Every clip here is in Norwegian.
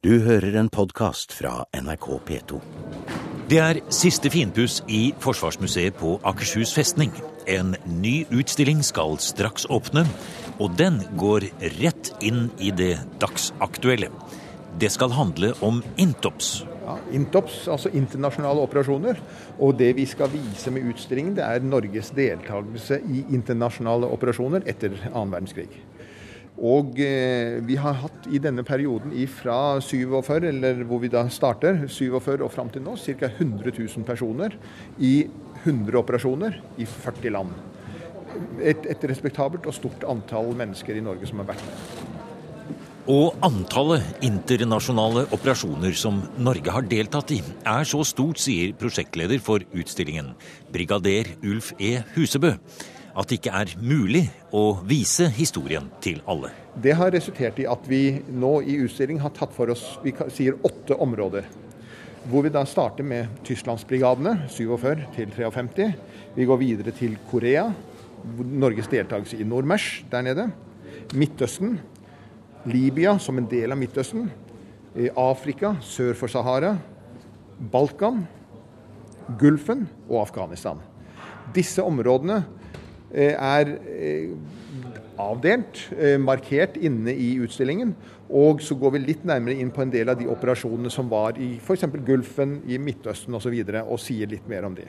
Du hører en podkast fra NRK P2. Det er siste finpuss i Forsvarsmuseet på Akershus festning. En ny utstilling skal straks åpne, og den går rett inn i det dagsaktuelle. Det skal handle om Intops. Ja, Intops, altså internasjonale operasjoner. Og det vi skal vise med utstillingen, det er Norges deltakelse i internasjonale operasjoner etter annen verdenskrig. Og eh, vi har hatt i denne perioden fra 47, eller hvor vi da starter, 47 og fram til nå, ca. 100 000 personer i 100 operasjoner i 40 land. Et, et respektabelt og stort antall mennesker i Norge som har vært med. Og antallet internasjonale operasjoner som Norge har deltatt i, er så stort, sier prosjektleder for utstillingen, brigader Ulf E. Husebø at det ikke er mulig å vise historien til alle. Det har resultert i at vi nå i utstilling har tatt for oss vi sier åtte områder. Hvor vi da starter med Tysklandsbrigadene, 47 til 53. Vi går videre til Korea, Norges deltakelse i Nordmers der nede. Midtøsten, Libya som en del av Midtøsten. Afrika sør for Sahara. Balkan, Gulfen og Afghanistan. Disse områdene er eh, avdelt, eh, markert inne i utstillingen. Og så går vi litt nærmere inn på en del av de operasjonene som var i f.eks. Gulfen, i Midtøsten osv., og, så videre, og sier litt mer om det.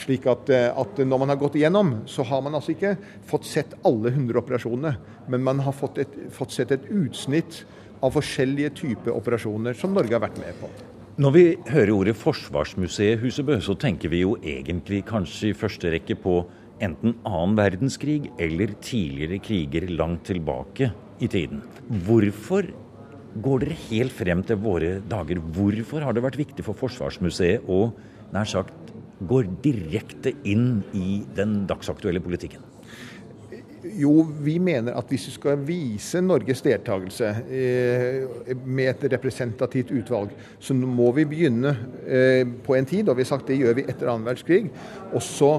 Slik at, at, når man har gått igjennom, så har man altså ikke fått sett alle 100 operasjonene, men man har fått, et, fått sett et utsnitt av forskjellige typer operasjoner som Norge har vært med på. Når vi hører ordet Forsvarsmuseet Husebø, så tenker vi jo egentlig kanskje i første rekke på enten annen verdenskrig eller tidligere kriger langt tilbake i tiden. Hvorfor går dere helt frem til våre dager? Hvorfor har det vært viktig for Forsvarsmuseet å nær sagt gå direkte inn i den dagsaktuelle politikken? Jo, vi mener at hvis vi skal vise Norges deltakelse eh, med et representativt utvalg, så må vi begynne eh, på en tid, og vi har sagt det gjør vi etter annen verdenskrig. Og så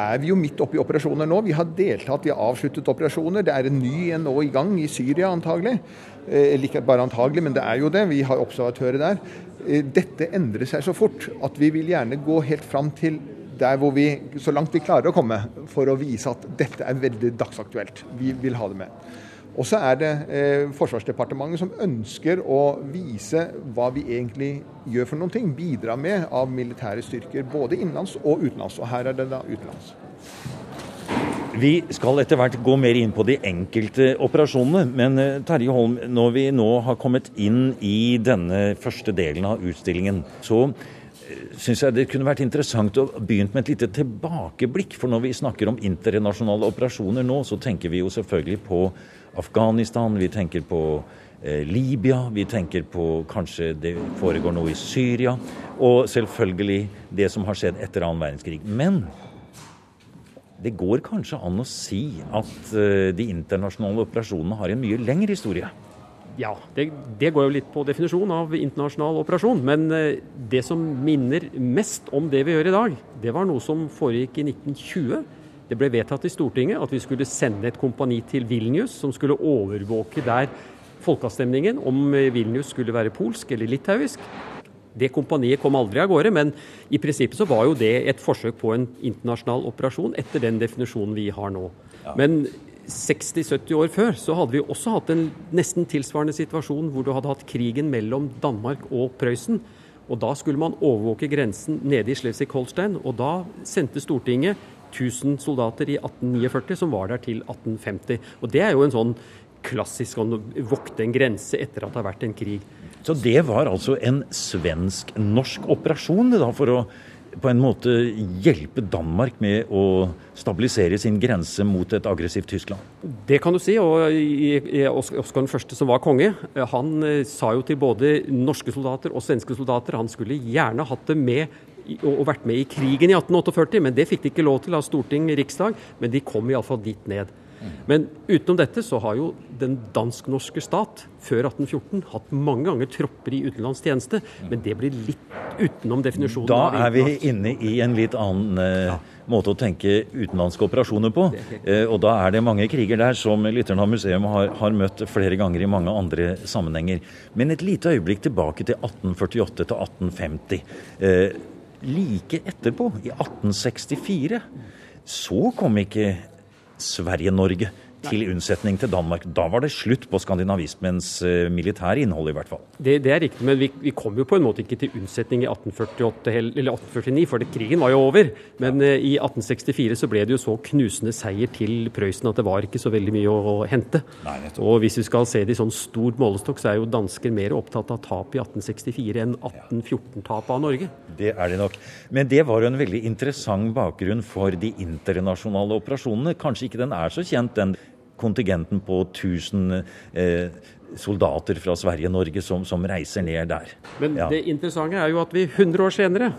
er vi jo midt oppe i operasjoner nå. Vi har deltatt i avsluttet operasjoner. Det er en ny en nå i gang i Syria antagelig. Eller ikke bare antagelig, men det er jo det. Vi har observatører der. Eh, dette endrer seg så fort at vi vil gjerne gå helt fram til der hvor vi, så langt vi klarer å komme, for å vise at dette er veldig dagsaktuelt. Vi vil ha det med. Og så er det eh, Forsvarsdepartementet som ønsker å vise hva vi egentlig gjør for noen ting. Bidra med av militære styrker både innenlands og utenlands. Og her er det da utenlands. Vi skal etter hvert gå mer inn på de enkelte operasjonene. Men eh, Terje Holm, når vi nå har kommet inn i denne første delen av utstillingen, så eh, syns jeg det kunne vært interessant å begynne med et lite tilbakeblikk. For når vi snakker om internasjonale operasjoner nå, så tenker vi jo selvfølgelig på Afghanistan, vi tenker på eh, Libya, vi tenker på kanskje det foregår noe i Syria, og selvfølgelig det som har skjedd etter annen verdenskrig. Men det går kanskje an å si at eh, de internasjonale operasjonene har en mye lengre historie? Ja, det, det, går jo litt på definisjonen av internasjonal operasjon. Men eh, det som minner mest om det vi gjør i dag, det var noe som foregikk i 1920 det ble vedtatt i Stortinget at vi skulle sende et kompani til Vilnius, som skulle overvåke der folkeavstemningen om Vilnius skulle være polsk eller litauisk. Det kompaniet kom aldri av gårde, men i prinsippet så var jo det et forsøk på en internasjonal operasjon etter den definisjonen vi har nå. Men 60-70 år før så hadde vi også hatt en nesten tilsvarende situasjon hvor du hadde hatt krigen mellom Danmark og Prøysen. Og da skulle man overvåke grensen nede i Slesvig-Holstein, og da sendte Stortinget 1000 soldater i 1849 som var der til 1850. Og Det er jo en sånn klassisk å vokte en grense etter at det har vært en krig. Så det var altså en svensk-norsk operasjon da, for å på en måte hjelpe Danmark med å stabilisere sin grense mot et aggressivt Tyskland? Det kan du si. og Oskar den første som var konge, han eh, sa jo til både norske soldater og svenske soldater han skulle gjerne hatt det med og vært med i krigen i 1848, men det fikk de ikke lov til av storting, riksdag. Men de kom iallfall dit ned. Men utenom dette så har jo den dansk-norske stat før 1814 hatt mange ganger tropper i utenlandstjeneste, men det blir litt utenom definisjonen. Da er vi inne i en litt annen ja. måte å tenke utenlandske operasjoner på. Eh, og da er det mange kriger der som lytteren av museum har, har møtt flere ganger i mange andre sammenhenger. Men et lite øyeblikk tilbake til 1848 til 1850. Like etterpå, i 1864, så kom ikke Sverige-Norge til unnsetning til Danmark. Da var det slutt på skandinavismens eh, militære innhold, i hvert fall. Det, det er riktig, men vi, vi kom jo på en måte ikke til unnsetning i 1848 eller 1849, for det, krigen var jo over. Men eh, i 1864 så ble det jo så knusende seier til Prøysen at det var ikke så veldig mye å hente. Nei. Og hvis vi skal se det i sånn stor målestokk, så er jo dansker mer opptatt av tap i 1864 enn 1814-tapet av Norge. Det er de nok. Men det var jo en veldig interessant bakgrunn for de internasjonale operasjonene. Kanskje ikke den er så kjent, den kontingenten på 1000 eh, soldater fra Sverige-Norge som, som reiser ned der. Men Ja. det interessante er jo at vi 100 år senere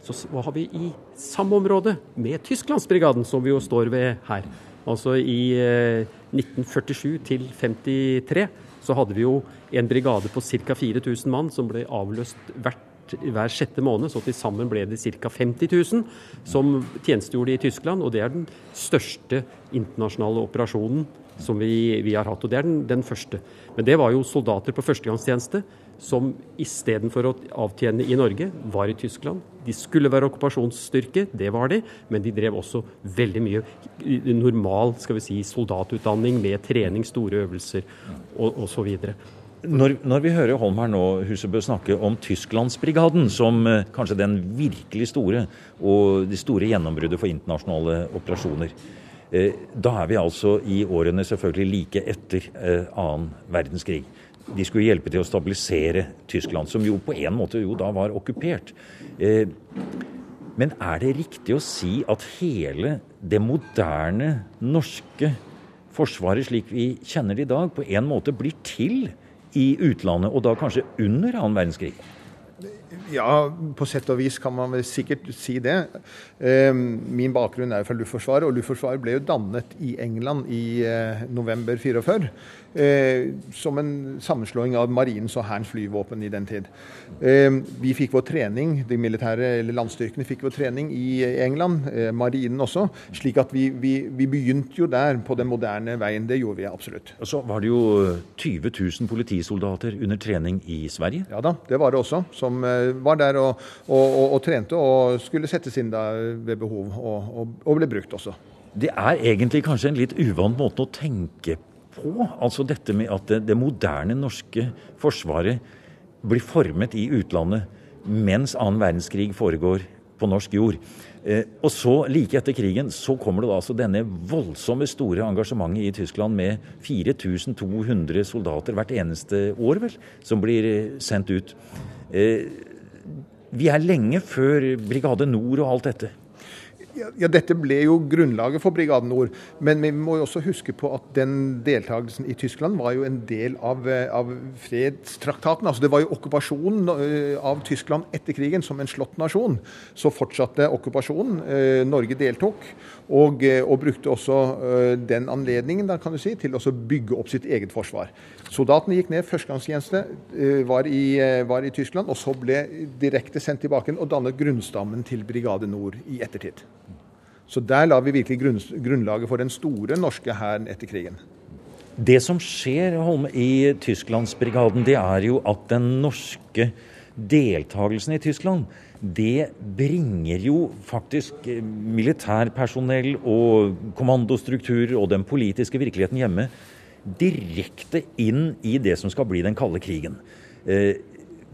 så var vi i samme område med Tysklandsbrigaden, som vi jo står ved her. Altså i eh, 1947 til 53 så hadde vi jo en brigade på ca. 4000 mann som ble avløst hvert hver sjette måned, så til sammen ble det ca. 50 000 som tjenestegjorde i Tyskland. Og det er den største internasjonale operasjonen som vi, vi har hatt. Og det er den, den første. Men det var jo soldater på førstegangstjeneste som istedenfor å avtjene i Norge, var i Tyskland. De skulle være okkupasjonsstyrke, det var de, men de drev også veldig mye normal skal vi si, soldatutdanning med trening, store øvelser og osv. Når, når vi hører Holm her nå Husebø, snakke om Tysklandsbrigaden som eh, kanskje den virkelig store og det store gjennombruddet for internasjonale operasjoner, eh, da er vi altså i årene selvfølgelig like etter eh, verdenskrig. De skulle hjelpe til å stabilisere Tyskland, som jo på en måte jo da var okkupert. Eh, men er det riktig å si at hele det moderne norske forsvaret slik vi kjenner det i dag, på en måte blir til i utlandet, og da kanskje under annen verdenskrig? Ja, på sett og vis kan man vel sikkert si det. Eh, Min bakgrunn er fra Luftforsvaret, og Luftforsvaret ble jo dannet i England i eh, november 44. eh, Som en sammenslåing av marinens og hærens flyvåpen i den tid. Eh, Vi fikk vår trening, de militære eller landstyrkene fikk vår trening i England, eh, marinen også. Slik at vi, vi, vi begynte jo der på den moderne veien. Det gjorde vi absolutt. Og så var det jo 20 000 politisoldater under trening i Sverige. Ja da, det var det også. Som eh, var der og, og, og, og trente og skulle settes inn da ved behov, og, ble brukt også. Det er egentlig kanskje en litt uvant måte å tenke på. Altså dette med at det, det moderne norske forsvaret blir formet i utlandet mens annen verdenskrig foregår på norsk jord. Eh, og så, like etter krigen, så kommer det da altså denne voldsomme store engasjementet i Tyskland med 4200 soldater hvert eneste år, vel, som blir eh, sendt ut. Eh, vi er lenge før Brigade Nord og alt dette. Ja, Dette ble jo grunnlaget for Brigade Nord. Men vi må jo også huske på at den deltakelsen i Tyskland var jo en del av, eh, av fredstraktaten. Altså Det var jo okkupasjonen eh, av Tyskland etter krigen som en slått nasjon. Så fortsatte okkupasjonen. Eh, Norge deltok. Og, og brukte også den anledningen da, kan du si, til å bygge opp sitt eget forsvar. Soldatene gikk ned, førstegangstjeneste, var var i Tyskland, og så ble direkte sendt tilbake og dannet grunnstammen til Brigade Nord i ettertid. Så der la vi virkelig grunn, grunnlaget for den store norske hæren etter krigen. Det som skjer Holme, i Tysklandsbrigaden, det er jo at den norske deltakelsen i Tyskland, det bringer jo faktisk eh, militærpersonell og kommandostrukturer og den politiske virkeligheten hjemme direkte inn i det som skal bli den kalde krigen. Eh,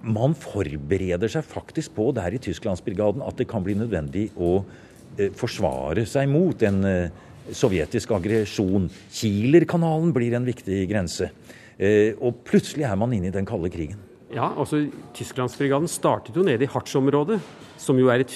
man forbereder seg faktisk på der i Tysklandsbrigaden at det kan bli nødvendig å forsvare seg mot en eh, sovjetisk aggresjon. Kielerkanalen blir en viktig grense. Eh, og plutselig er man inne i den kalde krigen. Ja, altså Tysklandsbrigaden startet jo nede i Harz-området som jo er et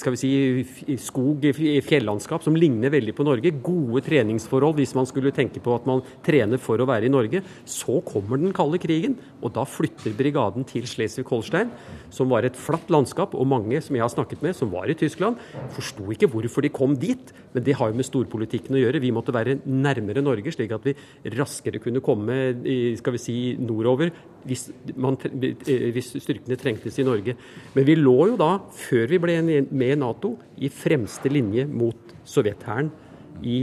skal vi si, skog, fjellandskap som ligner veldig på Norge. Gode treningsforhold hvis man skulle tenke på at man trener for å være i Norge. Så kommer den kalde krigen, og da flytter brigaden til Slesvig-Holstein, som var et flatt landskap. Og mange som jeg har snakket med, som var i Tyskland, forsto ikke hvorfor de kom dit. Men det har jo med storpolitikken å gjøre. Vi måtte være nærmere Norge, slik at vi raskere kunne komme skal vi si, nordover hvis, man, hvis styrkene trengtes i Norge. Men vi lå jo da før vi ble med i Nato, i fremste linje mot sovjethæren i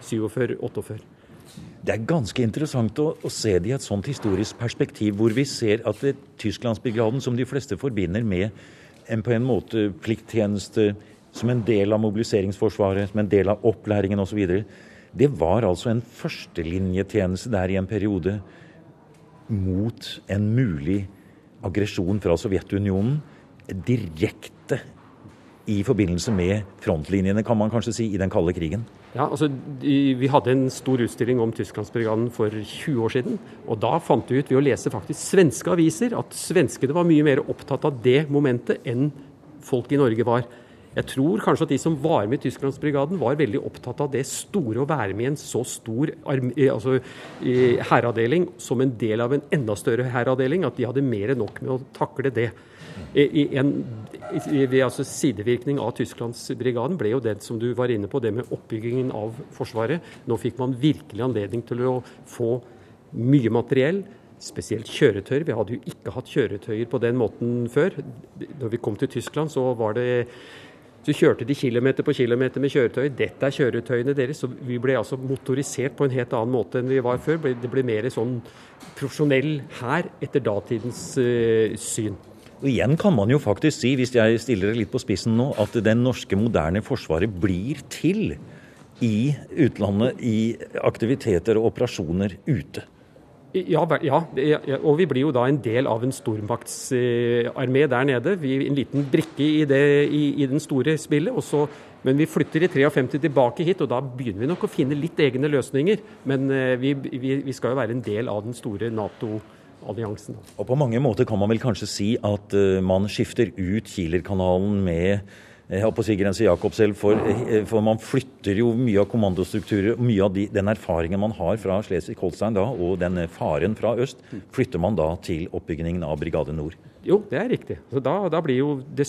47-48. Eh, det er ganske interessant å, å, se det i et sånt historisk perspektiv, hvor vi ser at Tysklandsbrigaden, som de fleste forbinder med en på en måte plikttjeneste som en del av mobiliseringsforsvaret, som en del av opplæringen osv., det var altså en førstelinjetjeneste der i en periode mot en mulig aggresjon fra Sovjetunionen direkte i forbindelse med frontlinjene, kan man kanskje si, i den kalde krigen? Ja, altså, Vi hadde en stor utstilling om Tysklandsbrigaden for 20 år siden. og Da fant vi ut ved å lese faktisk svenske aviser at svenskene var mye mer opptatt av det momentet enn folk i Norge var. Jeg tror kanskje at de som var med i Tysklandsbrigaden, var veldig opptatt av det store å være med i en så stor eh, altså, hæravdeling som en del av en enda større hæravdeling, at de hadde mer enn nok med å takle det. En, ved altså Sidevirkning av Tysklandsbrigaden ble jo det som du var inne på, det med oppbyggingen av Forsvaret. Nå fikk man virkelig anledning til å få mye materiell. Spesielt kjøretøyer. Vi hadde jo ikke hatt kjøretøyer på den måten før. Når vi kom til Tyskland, så var det så kjørte de kilometer på kilometer med kjøretøy. Dette er kjøretøyene deres. Så vi ble altså motorisert på en helt annen måte enn vi var før. Det ble mer sånn profesjonell hær etter datidens uh, syn. Og Igjen kan man jo faktisk si, hvis jeg stiller det litt på spissen nå, at den norske moderne forsvaret blir til i utlandet i aktiviteter og operasjoner ute. Ja, ja, og vi blir jo da en del av en stormaktsarmé der nede. Vi er En liten brikke i, det, i, i den store spillet. Også, men vi flytter i 53 tilbake hit, og da begynner vi nok å finne litt egne løsninger. Men eh, vi, vi, vi skal jo være en del av den store Nato-alliansen. Og På mange måter kan man vel kanskje si at uh, man skifter ut Kieler-kanalen med jeg håper å si grense for, eh, for, man flytter jo mye av kommandostrukturer, mye av de, den erfaringen man har fra Slesvig-Holstein da, og den faren fra øst, flytter man da til oppbyggingen av Brigade Nord. Jo, det er riktig. Så da, da blir jo det,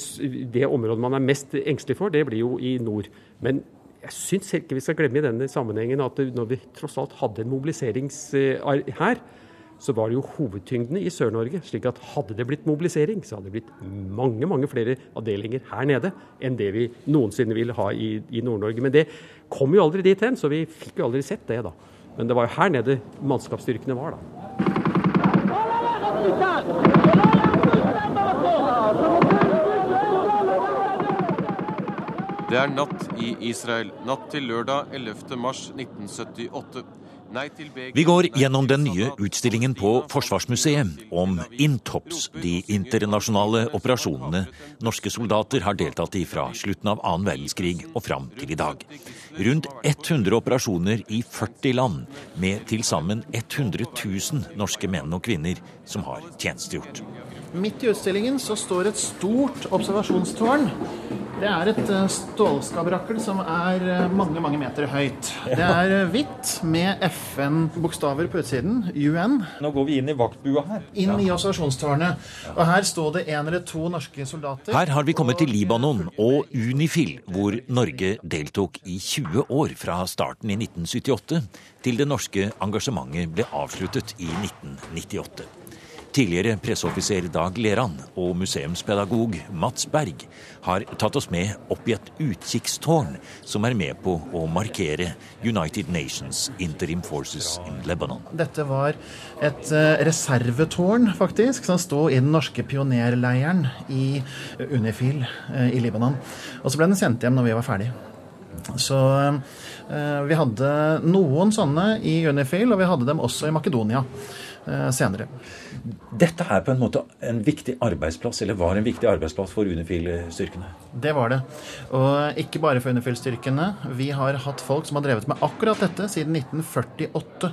det, området man er mest engstelig for, det blir jo i nord. Men jeg syns ikke vi skal glemme i denne sammenhengen at når vi tross alt hadde en mobiliserings her, så var det jo hovedtyngdene i Sør-Norge. slik at hadde det blitt mobilisering, så hadde det blitt mange mange flere avdelinger her nede enn det vi noensinne ville ha i, i Nord-Norge. Men det kom jo aldri dit hen, så vi fikk jo aldri sett det, da. Men det var jo her nede mannskapsstyrkene var, da. Det er natt i Israel. Natt til lørdag 11. mars 1978. Vi går gjennom den nye utstillingen på Forsvarsmuseet om INTOPS, de internasjonale operasjonene norske soldater har deltatt i fra slutten av annen verdenskrig og fram til i dag. Rundt 100 operasjoner i 40 land, med til sammen 100 000 norske menn og kvinner som har tjenestegjort. Midt i utstillingen så står et stort observasjonstårn det er et eh, stålskabrakkel som er eh, mange mange meter høyt. Det er eh, hvitt med FN-bokstaver på utsiden. UN. Nå går vi inn i vaktbua her. Inn i observasjonstårnet. Og her står det en eller to norske soldater. Her har vi kommet til Libanon og Unifil, hvor Norge deltok i 20 år fra starten i 1978 til det norske engasjementet ble avsluttet i 1998. Tidligere presseoffiser Dag Leran og museumspedagog Mats Berg har tatt oss med opp i et utkikkstårn som er med på å markere United Nations Interim Forces in Lebanon. Dette var et eh, reservetårn, faktisk, som sto i den norske pionerleiren i Unifil eh, i Libanon. Og så ble den sendt hjem når vi var ferdige. Så eh, vi hadde noen sånne i Unifil, og vi hadde dem også i Makedonia senere. Dette er på en måte en viktig arbeidsplass, eller var en viktig arbeidsplass for Unifil-styrkene? Det var det. Og ikke bare for Unifil-styrkene. Vi har hatt folk som har drevet med akkurat dette siden 1948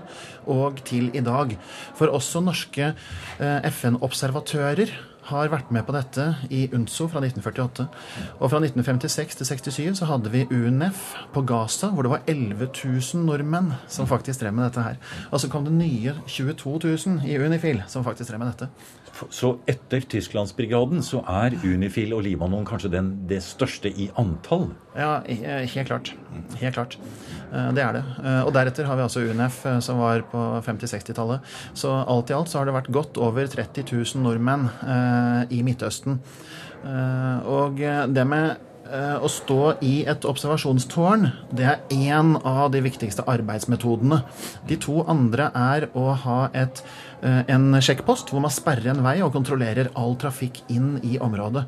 og til i dag. For også norske eh, FN-observatører har vært med på dette i UNSO fra 1948. Og fra 1956 til 67 så hadde vi UNF på Gaza, hvor det var 11 000 nordmenn som faktisk drev med dette her. Og så kom det nye 22 000 i Unifil som faktisk drev med dette. Så etter Tysklandsbrigaden så er Unifil og Libanon kanskje den, det største i antall? Ja, helt klart. Helt klart. Eh, det er det. Eh, og deretter har vi altså UNF, eh, som var på 50-60-tallet. Så alt i alt så har det vært godt over 30 000 nordmenn i Midtøsten. Og det med å stå i et observasjonstårn, det er én av de viktigste arbeidsmetodene. De to andre er å ha et Eh, en sjekkpost hvor man sperrer en vei og kontrollerer all trafikk inn i området.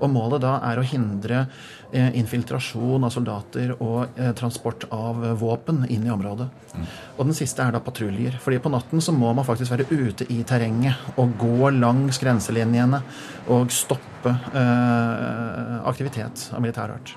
Og målet da er å hindre eh, infiltrasjon av soldater og eh, transport av våpen inn i området. Og den siste er da patruljer. fordi på natten så må man faktisk være ute i terrenget og gå langs grenselinjene og stoppe aktivitet av militær art.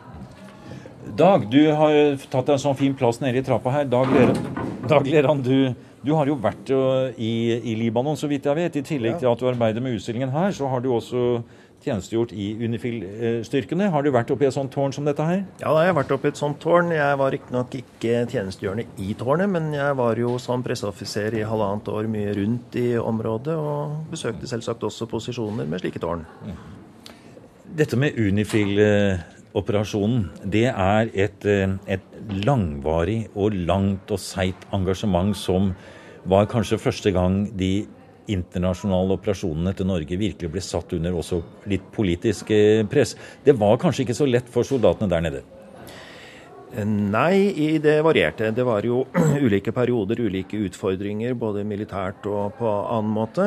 Dag, du har tatt deg en sånn fin plass nede i trappa her. Dag Leran, du du har jo vært i, i, Libanon, så vidt jeg vet. I tillegg ja. til at du arbeider med utstillingen her, så har du også tjenestegjort i Unifil-styrkene. Har du vært oppe i et sånt tårn som dette her? Ja, da har jeg vært oppe i et sånt tårn. Jeg var riktignok ikke tjenestegjørende i tårnet, men jeg var jo som presseoffiser i halvannet år mye rundt i området, og besøkte selvsagt også posisjoner med slike tårn. Dette med Unifil operasjonen, det er et, et, langvarig og langt og seigt engasjement som var kanskje første gang de internasjonale operasjonene til Norge virkelig ble satt under også litt politisk eh, press. Det var kanskje ikke så lett for soldatene der nede? Nei, det varierte. Det var jo ulike perioder, ulike utfordringer, både militært og på annen måte.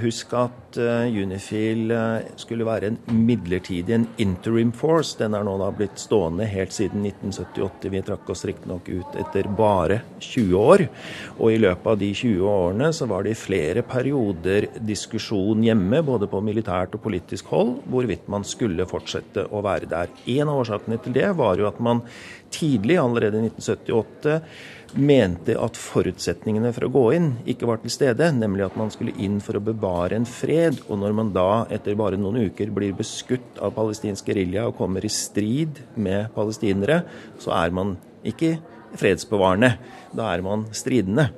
Husk at uh, Unifil uh, skulle være en midlertidig, en interim force. Den er nå da blitt stående helt siden 1978. Vi trakk oss riktignok ut etter bare 20 år. Og i løpet av de 20 årene så var det i flere perioder diskusjon hjemme, både på militært og politisk hold, hvorvidt man skulle fortsette å være der. En av årsakene til det var jo at man tidlig, allerede i 1978, mente at forutsetningene for å gå inn ikke var til stede, nemlig at man skulle inn for å bevare en fred. Og når man da etter bare noen uker blir beskutt av palestinsk gerilja og kommer i strid med palestinere, så er man ikke fredsbevarende. Da er man stridende.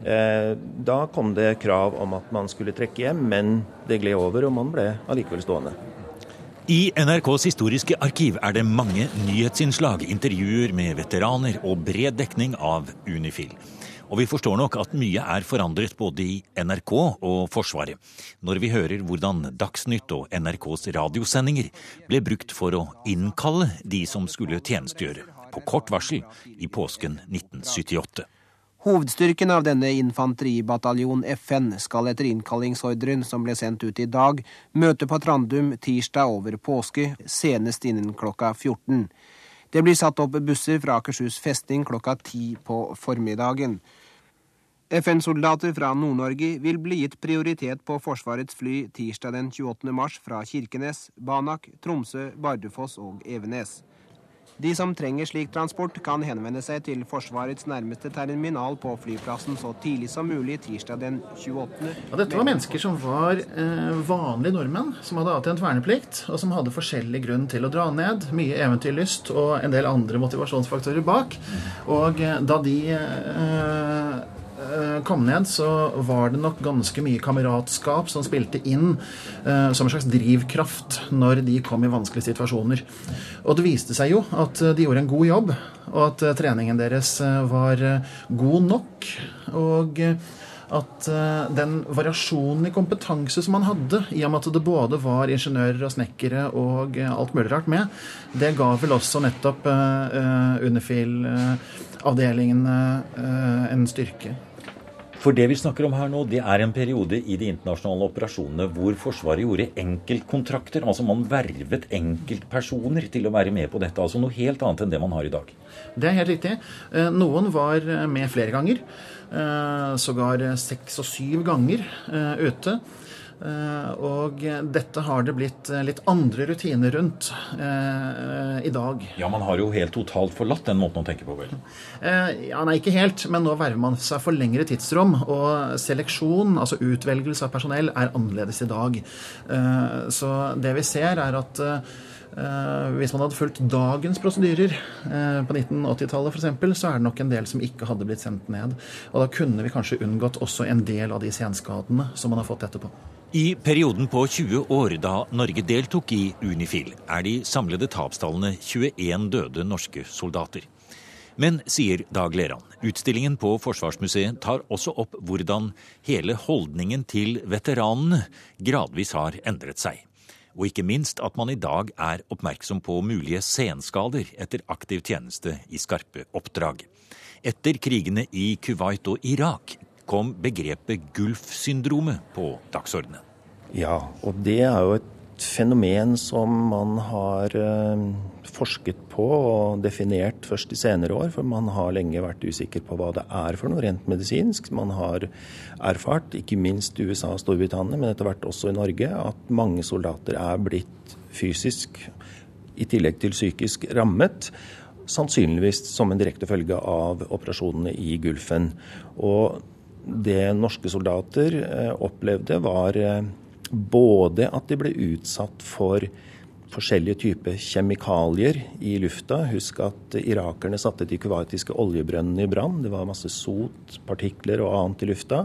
Eh, da kom det krav om at man skulle trekke hjem, men det gled over, og man ble allikevel stående. I NRKs historiske arkiv er det mange nyhetsinnslag, intervjuer med veteraner og bred dekning av Unifil. Og vi forstår nok at mye er forandret både i NRK og Forsvaret, når vi hører hvordan Dagsnytt og NRKs radiosendinger ble brukt for å innkalle de som skulle tjenestegjøre, på kort varsel i påsken 1978. Hovedstyrken av denne infanteribataljon FN skal etter innkallingsordren som ble sendt ut i dag, møte på Trandum tirsdag over påske, senest innen klokka 14. Det blir satt opp busser fra Akershus festning klokka ti på formiddagen. FN-soldater fra Nord-Norge vil bli gitt prioritet på Forsvarets fly tirsdag den 28. mars fra Kirkenes, Banak, Tromsø, Bardufoss og Evenes. De som trenger slik transport, kan henvende seg til Forsvarets nærmeste terminal på flyplassen så tidlig som mulig tirsdag den 28. Ja, dette var mennesker som var eh, vanlige nordmenn, som hadde avtjent verneplikt, og som hadde forskjellig grunn til å dra ned. Mye eventyrlyst og en del andre motivasjonsfaktorer bak. Og eh, da de eh, kom ned, så var det nok ganske mye kameratskap som spilte inn eh, som en slags drivkraft når de kom i vanskelige situasjoner. Og det viste seg jo at de gjorde en god jobb, og at eh, treningen deres var god nok. Og at den variasjonen i kompetanse som man hadde, i og med at det både var ingeniører og snekkere og alt mulig rart med, det ga vel også nettopp uh, Unifil-avdelingen en styrke. For det vi snakker om her nå, det er en periode i de internasjonale operasjonene hvor Forsvaret gjorde enkeltkontrakter. Altså man vervet enkeltpersoner til å være med på dette. Altså noe helt annet enn det man har i dag. Det er helt riktig. Eh, noen var med flere ganger. sågar seks og syv ganger ute. Eh, og dette har det blitt eh, litt andre rutiner rundt eh, i dag. Ja, Man har jo helt totalt forlatt den måten å tenke på, vel? ja, Nei, ikke helt. Men nå verver man seg for lengre tidsrom. Og seleksjon, altså utvelgelse av personell, er annerledes i dag. så det vi ser, er at hvis man hadde fulgt dagens prosedyrer på 1980-tallet f.eks., så er det nok en del som ikke hadde blitt sendt ned. Og da kunne vi kanskje unngått også en del av de senskadene som man har fått etterpå. I perioden på 20 år da Norge deltok i Unifil, er de samlede tapstallene 21 døde norske soldater. Men, sier Dag Leran, utstillingen på Forsvarsmuseet tar også opp hvordan hele holdningen til veteranene gradvis har endret seg. Og ikke minst at man i dag er oppmerksom på mulige senskader etter aktiv tjeneste i skarpe oppdrag. Etter krigene i Kuwait og Irak kom begrepet Gulf-syndromet på dagsordenen. Ja, og det er jo et fenomen som man har eh, forsket på og definert først i senere år. For man har lenge vært usikker på hva det er for noe rent medisinsk. Man har erfart, ikke minst i USA og Storbritannia, men etter hvert også i Norge, at mange soldater er blitt fysisk, i tillegg til psykisk, rammet sannsynligvis som en direkte følge av operasjonene i Gulfen. Og det norske soldater eh, opplevde, var eh, både at de ble utsatt for forskjellige typer kjemikalier i lufta. Husk at irakerne satte de kuwaitiske oljebrønnene i brann. Det var masse sot, partikler og annet i lufta.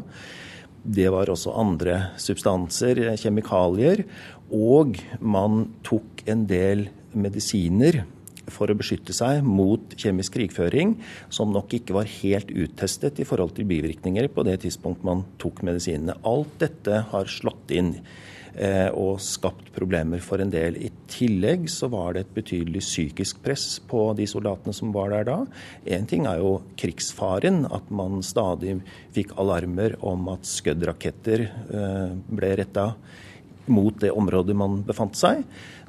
Det var også andre substanser, eh, kjemikalier. Og man tok en del medisiner for å beskytte seg mot kjemisk krigføring, som nok ikke var helt uttestet i forhold til bivirkninger på det tidspunkt man tok medisinene. Alt dette har slått inn eh, og skapt problemer for en del. I tillegg så var det et betydelig psykisk press på de soldatene som var der da. Én ting er jo krigsfaren, at man stadig fikk alarmer om at Scud-raketter eh, ble retta mot det området man befant seg.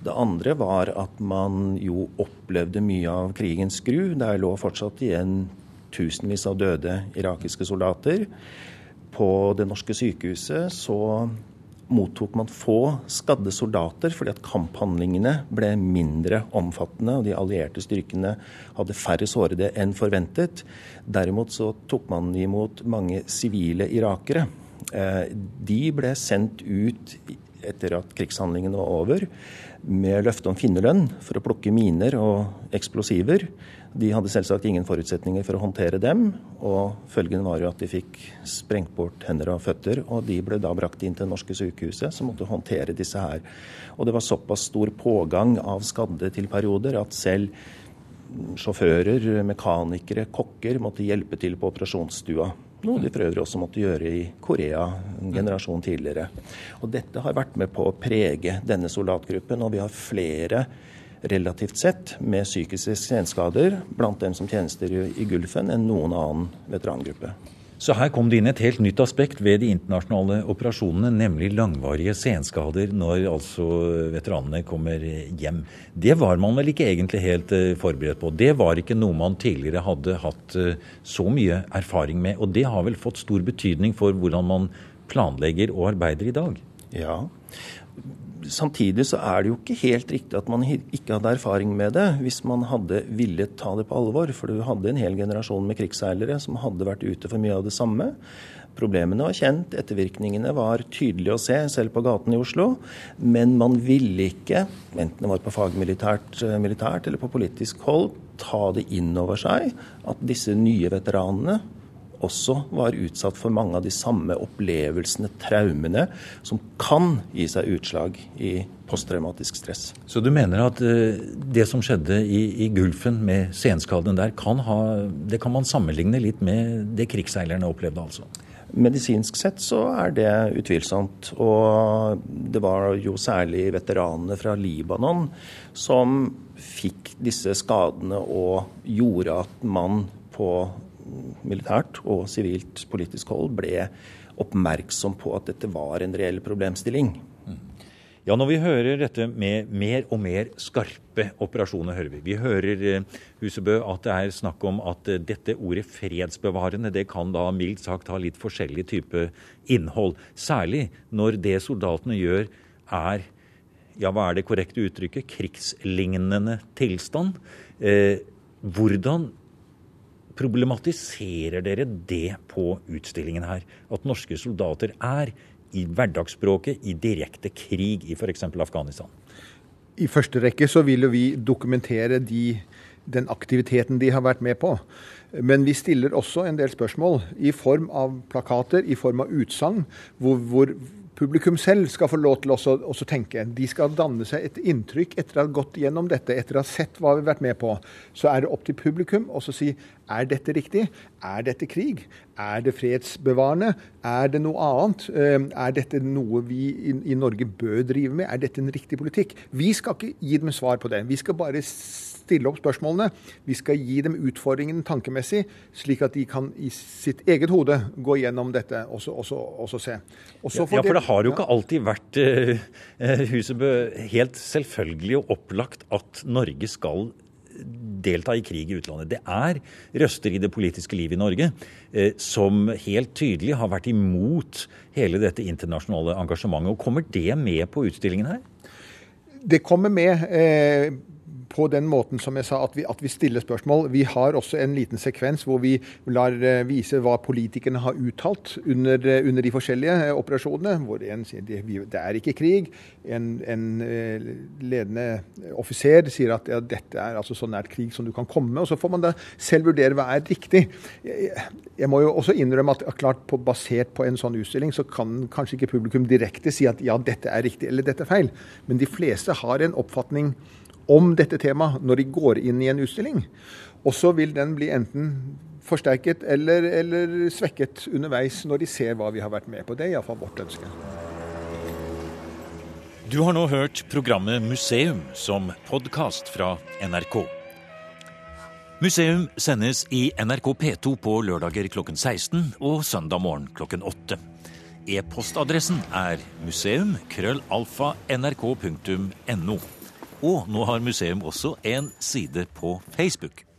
Det andre var at man jo opplevde mye av krigens gru. Der lå fortsatt igjen tusenvis av døde irakiske soldater. På det norske sykehuset så mottok man få skadde soldater fordi at kamphandlingene ble mindre omfattende, og de allierte styrkene hadde færre sårede enn forventet. Derimot så tok man imot mange sivile irakere. Eh, de ble sendt ut etter at krigshandlingene var over, med løfte om finnerlønn for å plukke miner og eksplosiver. De hadde selvsagt ingen forutsetninger for å håndtere dem, og følgen var jo at de fikk sprengt bort hender og føtter, og de ble da brakt inn til det norske sykehuset, som måtte håndtere disse her. Og det var såpass stor pågang av skadde til perioder at selv sjåfører, mekanikere, kokker måtte hjelpe til på operasjonsstua. Noe de for øvrig også måtte gjøre i Korea en generasjon tidligere. Og Dette har vært med på å prege denne soldatgruppen, og vi har flere relativt sett med psykiske senskader blant dem som tjenester i Gulfen, enn noen annen veterangruppe. Så her kom det inn et helt nytt aspekt ved de internasjonale operasjonene, nemlig langvarige senskader når altså veteranene kommer hjem. Det var man vel ikke egentlig helt eh, forberedt på. Det var ikke noe man tidligere hadde hatt eh, så mye erfaring med. Og det har vel fått stor betydning for hvordan man planlegger og arbeider i dag? Ja, samtidig så er det jo ikke helt riktig at man ikke hadde erfaring med det, hvis man hadde villet ta det på alvor. For du hadde en hel generasjon med krigsseilere som hadde vært ute for mye av det samme. Problemene var kjent, ettervirkningene var tydelige å se, selv på gaten i Oslo. Men man ville ikke, enten det var på fagmilitært eh, militært eller på politisk hold, ta det inn over seg at disse nye veteranene også var utsatt for mange av de samme opplevelsene, traumene, som kan gi seg utslag i posttraumatisk stress. Så du mener at uh, det som skjedde i, i Gulfen med senskadene der, kan ha, det kan man sammenligne litt med det krigsseilerne opplevde, altså? Medisinsk sett så er det utvilsomt. Og det var jo særlig veteranene fra Libanon som fikk disse skadene og gjorde at man på militært og sivilt politisk hold ble oppmerksom på at dette var en reell problemstilling. Ja, når vi hører dette med mer og mer skarpe operasjoner, hører vi. Vi hører eh, Husebø, at det er snakk om at eh, dette ordet fredsbevarende det kan da mildt sagt ha litt forskjellig type innhold. Særlig når det soldatene gjør er ja, hva er det korrekte uttrykket? Krigslignende tilstand. Eh, hvordan problematiserer dere det på utstillingen her? At norske soldater er i hverdagsspråket i direkte krig i f.eks. Afghanistan? I første rekke så vil jo vi dokumentere de, den aktiviteten de har vært med på. Men vi stiller også en del spørsmål i form av plakater, i form av utsagn, hvor, hvor publikum selv skal få lov til å tenke. De skal danne seg et inntrykk etter å ha gått gjennom dette, etter å ha sett hva vi har vært med på. Så er det opp til publikum å si er dette riktig? Er dette krig? Er det fredsbevarende? Er det noe annet? Eh, er dette noe vi i Norge bør drive med? Er dette en riktig politikk? Vi skal ikke gi dem svar på det. Vi skal bare stille opp spørsmålene. Vi skal gi dem utfordringen tankemessig, slik at de kan i sitt eget hode gå gjennom dette og så se. Også for ja, for det har jo ikke alltid vært uh, Husebø, helt selvfølgelig og opplagt at Norge skal delta i krig i utlandet. Det er røster i det politiske livet i Norge eh, som helt tydelig har vært imot hele dette internasjonale engasjementet. Og Kommer det med på utstillingen her? Det kommer med. Eh, på den måten som jeg sa, at vi, at vi, stiller spørsmål. Vi har også en liten sekvens hvor vi lar uh, vise hva politikerne har uttalt under, uh, under de forskjellige uh, operasjonene. Hvor en sier det, det er ikke krig. En, en ledende offiser sier at ja, dette er altså så nært krig som du kan komme. Og så får man da selv vurdere hva er riktig. Jeg, jeg må jo også innrømme at klart på, basert på en sånn utstilling så kan kanskje ikke publikum direkte si at ja, dette er riktig eller dette er feil. Men de fleste har en oppfatning om dette temaet når de går inn i en utstilling. Og så vil den bli enten forsterket eller, eller, svekket underveis når de ser hva vi har vært med på. Det er iallfall vårt ønske. Du har nå hørt programmet Museum som podkast fra NRK. Museum sendes i NRK P2 på lørdager klokken 16 og søndag morgen klokken 8. E-postadressen er museum krøllalfa nrk.no. Og nå har museum også en side på Facebook.